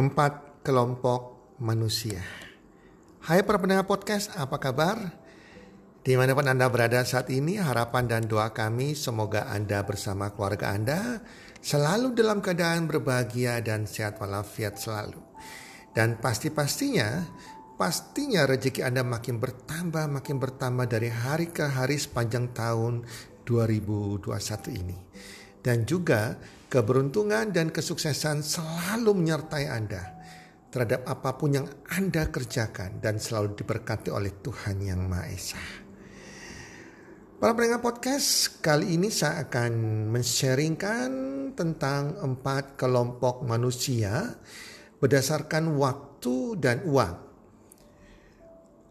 Empat kelompok manusia. Hai para pendengar podcast, apa kabar? Di mana pun Anda berada saat ini, harapan dan doa kami semoga Anda bersama keluarga Anda selalu dalam keadaan berbahagia dan sehat walafiat selalu. Dan pasti-pastinya, pastinya rezeki Anda makin bertambah, makin bertambah dari hari ke hari sepanjang tahun 2021 ini. Dan juga keberuntungan dan kesuksesan selalu menyertai Anda terhadap apa pun yang Anda kerjakan dan selalu diberkati oleh Tuhan Yang Maha Esa. Para pendengar podcast, kali ini saya akan mensharingkan tentang empat kelompok manusia berdasarkan waktu dan uang.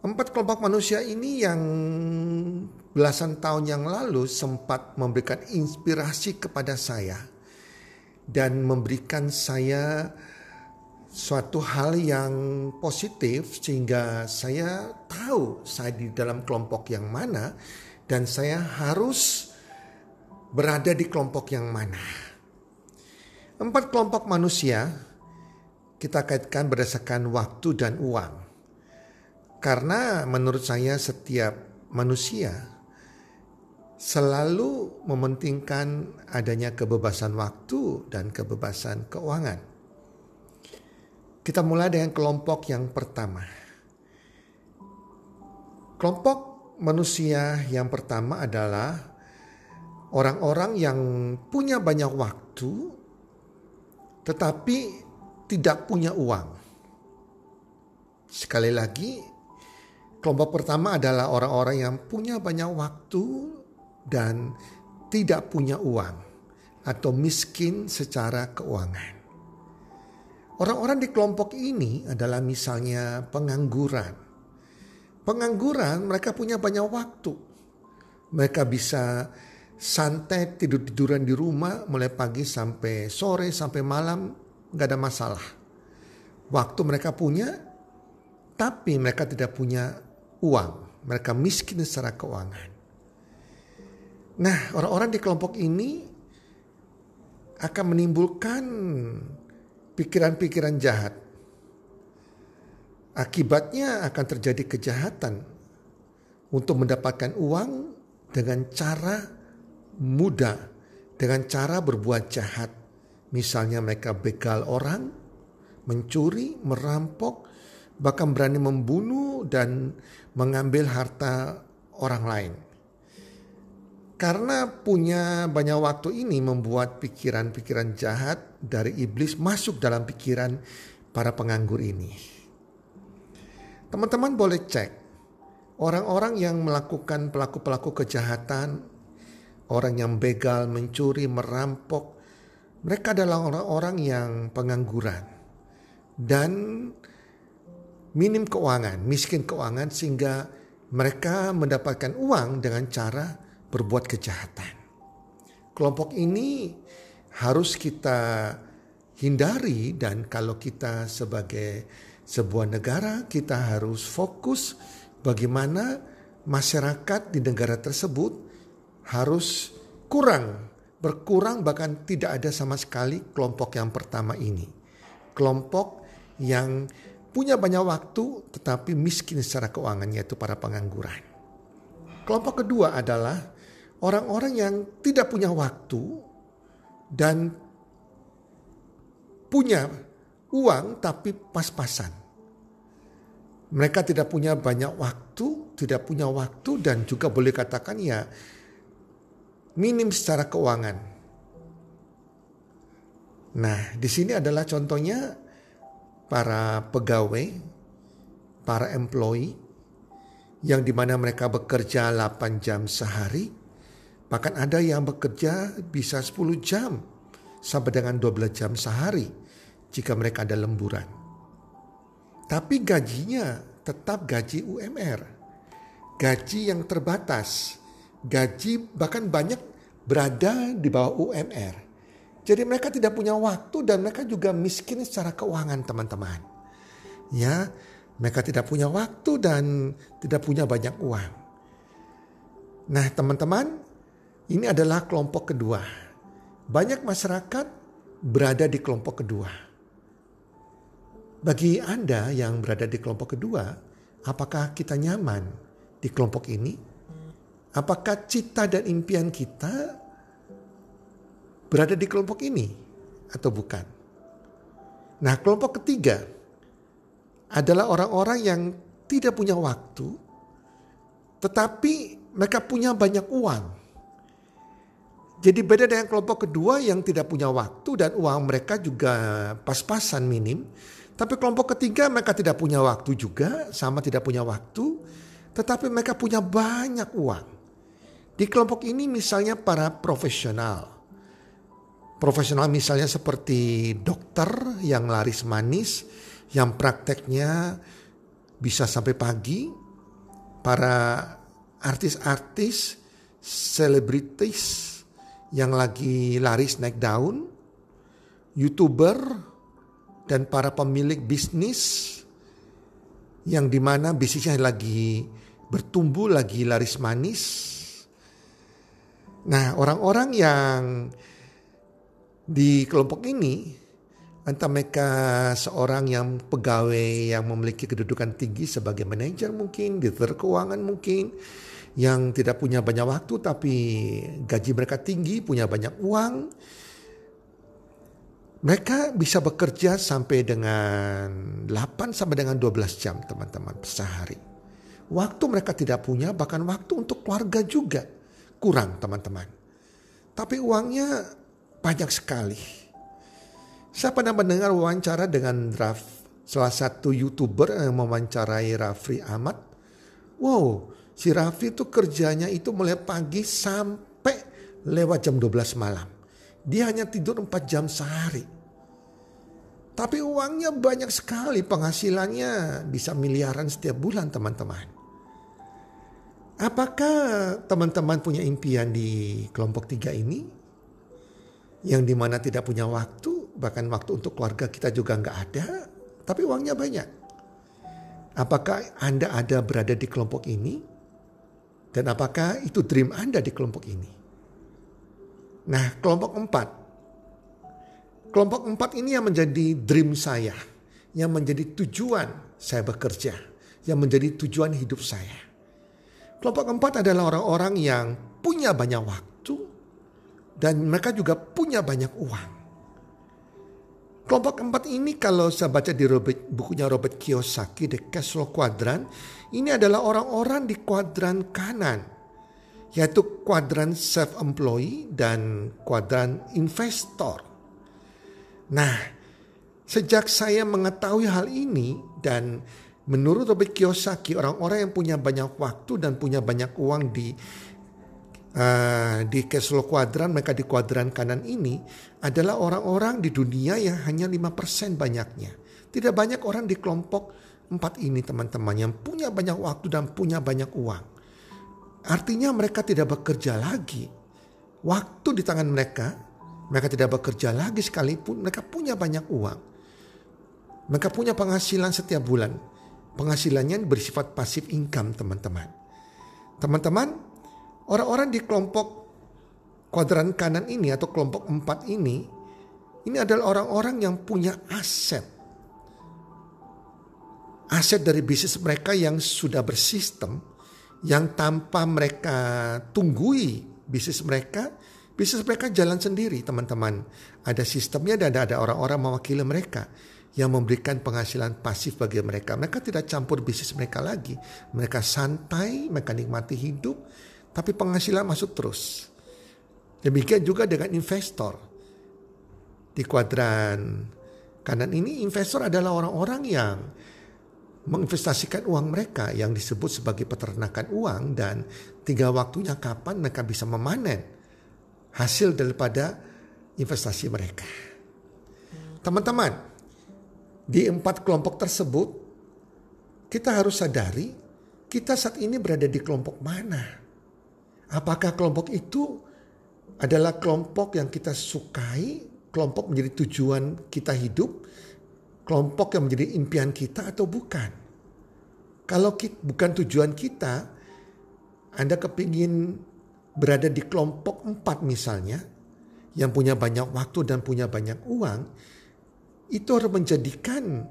Empat kelompok manusia ini yang belasan tahun yang lalu sempat memberikan inspirasi kepada saya dan memberikan saya suatu hal yang positif sehingga saya tahu saya di dalam kelompok yang mana dan saya harus berada di kelompok yang mana. Empat kelompok manusia kita kaitkan berdasarkan waktu dan uang. Karena menurut saya setiap manusia selalu mementingkan adanya kebebasan waktu dan kebebasan keuangan. Kita mulai dengan kelompok yang pertama. Kelompok manusia yang pertama adalah orang-orang yang punya banyak waktu tetapi tidak punya uang. Sekali lagi, kelompok pertama adalah orang-orang yang punya banyak waktu dan tidak punya uang atau miskin secara keuangan. Orang-orang di kelompok ini adalah misalnya pengangguran. Pengangguran mereka punya banyak waktu. Mereka bisa santai tidur-tiduran di rumah mulai pagi sampai sore sampai malam nggak ada masalah. Waktu mereka punya tapi mereka tidak punya uang. Mereka miskin secara keuangan. Nah, orang-orang di kelompok ini akan menimbulkan pikiran-pikiran jahat. Akibatnya akan terjadi kejahatan untuk mendapatkan uang dengan cara mudah, dengan cara berbuat jahat. Misalnya mereka begal orang, mencuri, merampok, bahkan berani membunuh dan mengambil harta orang lain. Karena punya banyak waktu ini membuat pikiran-pikiran jahat dari iblis masuk dalam pikiran para penganggur ini. Teman-teman boleh cek orang-orang yang melakukan pelaku-pelaku kejahatan, orang yang begal, mencuri, merampok, mereka adalah orang-orang yang pengangguran dan minim keuangan, miskin keuangan sehingga mereka mendapatkan uang dengan cara berbuat kejahatan. Kelompok ini harus kita hindari dan kalau kita sebagai sebuah negara kita harus fokus bagaimana masyarakat di negara tersebut harus kurang berkurang bahkan tidak ada sama sekali kelompok yang pertama ini. Kelompok yang punya banyak waktu tetapi miskin secara keuangan yaitu para pengangguran. Kelompok kedua adalah orang-orang yang tidak punya waktu dan punya uang tapi pas-pasan. Mereka tidak punya banyak waktu, tidak punya waktu dan juga boleh katakan ya minim secara keuangan. Nah, di sini adalah contohnya para pegawai, para employee yang di mana mereka bekerja 8 jam sehari Bahkan ada yang bekerja bisa 10 jam sampai dengan 12 jam sehari jika mereka ada lemburan. Tapi gajinya tetap gaji UMR. Gaji yang terbatas. Gaji bahkan banyak berada di bawah UMR. Jadi mereka tidak punya waktu dan mereka juga miskin secara keuangan teman-teman. Ya, mereka tidak punya waktu dan tidak punya banyak uang. Nah teman-teman, ini adalah kelompok kedua. Banyak masyarakat berada di kelompok kedua. Bagi Anda yang berada di kelompok kedua, apakah kita nyaman di kelompok ini? Apakah cita dan impian kita berada di kelompok ini atau bukan? Nah, kelompok ketiga adalah orang-orang yang tidak punya waktu, tetapi mereka punya banyak uang. Jadi beda dengan kelompok kedua yang tidak punya waktu dan uang mereka juga pas-pasan minim. Tapi kelompok ketiga mereka tidak punya waktu juga, sama tidak punya waktu, tetapi mereka punya banyak uang. Di kelompok ini misalnya para profesional. Profesional misalnya seperti dokter yang laris manis, yang prakteknya bisa sampai pagi. Para artis-artis, selebritis yang lagi laris naik daun. Youtuber dan para pemilik bisnis yang di mana bisnisnya lagi bertumbuh, lagi laris manis Nah, orang-orang yang di kelompok ini, entah mereka seorang yang pegawai yang memiliki kedudukan tinggi sebagai manajer mungkin, di keuangan mungkin, yang tidak punya banyak waktu tapi gaji mereka tinggi, punya banyak uang, mereka bisa bekerja sampai dengan 8 sampai dengan 12 jam teman-teman sehari. Waktu mereka tidak punya bahkan waktu untuk keluarga juga kurang teman-teman. Tapi uangnya banyak sekali. Saya pernah mendengar wawancara dengan Raf, salah satu youtuber yang mewawancarai Raffi Ahmad. Wow, si Raffi itu kerjanya itu mulai pagi sampai lewat jam 12 malam. Dia hanya tidur 4 jam sehari. Tapi uangnya banyak sekali, penghasilannya bisa miliaran setiap bulan teman-teman. Apakah teman-teman punya impian di kelompok tiga ini? Yang di mana tidak punya waktu, bahkan waktu untuk keluarga kita juga nggak ada, tapi uangnya banyak. Apakah Anda ada berada di kelompok ini? Dan apakah itu dream Anda di kelompok ini? Nah, kelompok empat. Kelompok empat ini yang menjadi dream saya. Yang menjadi tujuan saya bekerja. Yang menjadi tujuan hidup saya. Kelompok keempat adalah orang-orang yang punya banyak waktu dan mereka juga punya banyak uang. Kelompok keempat ini kalau saya baca di Robert, bukunya Robert Kiyosaki, The Castle Quadrant, ini adalah orang-orang di kuadran kanan, yaitu kuadran self-employed dan kuadran investor. Nah, sejak saya mengetahui hal ini dan Menurut Robert Kiyosaki, orang-orang yang punya banyak waktu dan punya banyak uang di uh, di Keslo kuadran, mereka di kuadran kanan ini adalah orang-orang di dunia yang hanya 5% banyaknya. Tidak banyak orang di kelompok empat ini teman-teman yang punya banyak waktu dan punya banyak uang. Artinya mereka tidak bekerja lagi. Waktu di tangan mereka, mereka tidak bekerja lagi sekalipun mereka punya banyak uang. Mereka punya penghasilan setiap bulan penghasilannya bersifat pasif income teman-teman. Teman-teman, orang-orang di kelompok kuadran kanan ini atau kelompok empat ini, ini adalah orang-orang yang punya aset. Aset dari bisnis mereka yang sudah bersistem, yang tanpa mereka tunggui bisnis mereka, bisnis mereka jalan sendiri teman-teman. Ada sistemnya dan ada orang-orang mewakili mereka yang memberikan penghasilan pasif bagi mereka. Mereka tidak campur bisnis mereka lagi. Mereka santai, mereka nikmati hidup, tapi penghasilan masuk terus. Demikian juga dengan investor. Di kuadran kanan ini investor adalah orang-orang yang menginvestasikan uang mereka yang disebut sebagai peternakan uang dan tiga waktunya kapan mereka bisa memanen hasil daripada investasi mereka. Teman-teman, di empat kelompok tersebut, kita harus sadari kita saat ini berada di kelompok mana. Apakah kelompok itu adalah kelompok yang kita sukai, kelompok menjadi tujuan kita hidup, kelompok yang menjadi impian kita atau bukan? Kalau kita, bukan tujuan kita, Anda kepingin berada di kelompok empat misalnya, yang punya banyak waktu dan punya banyak uang, itu harus menjadikan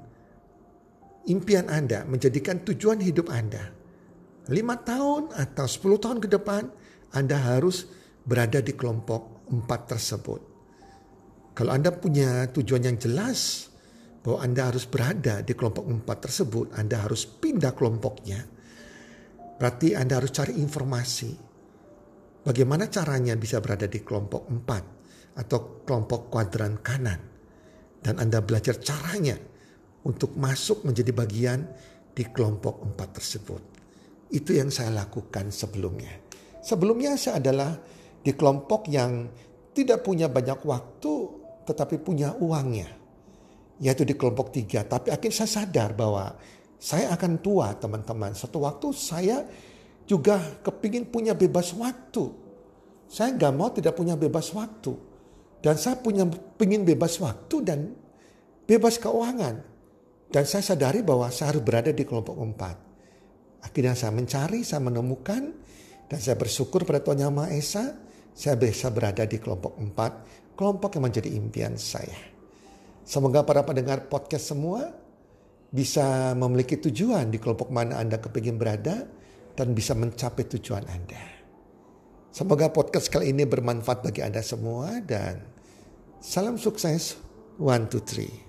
impian Anda, menjadikan tujuan hidup Anda. Lima tahun atau sepuluh tahun ke depan, Anda harus berada di kelompok empat tersebut. Kalau Anda punya tujuan yang jelas bahwa Anda harus berada di kelompok empat tersebut, Anda harus pindah kelompoknya. Berarti Anda harus cari informasi. Bagaimana caranya bisa berada di kelompok empat atau kelompok kuadran kanan. Dan Anda belajar caranya untuk masuk menjadi bagian di kelompok empat tersebut. Itu yang saya lakukan sebelumnya. Sebelumnya saya adalah di kelompok yang tidak punya banyak waktu tetapi punya uangnya. Yaitu di kelompok tiga. Tapi akhirnya saya sadar bahwa saya akan tua teman-teman. Satu waktu saya juga kepingin punya bebas waktu. Saya nggak mau tidak punya bebas waktu. Dan saya punya pingin bebas waktu dan bebas keuangan. Dan saya sadari bahwa saya harus berada di kelompok empat. Akhirnya saya mencari, saya menemukan, dan saya bersyukur pada Tuhan Yang Maha Esa, saya bisa berada di kelompok empat, kelompok yang menjadi impian saya. Semoga para pendengar podcast semua bisa memiliki tujuan di kelompok mana Anda kepingin berada dan bisa mencapai tujuan Anda. Semoga podcast kali ini bermanfaat bagi Anda semua dan salam sukses. One, two, three.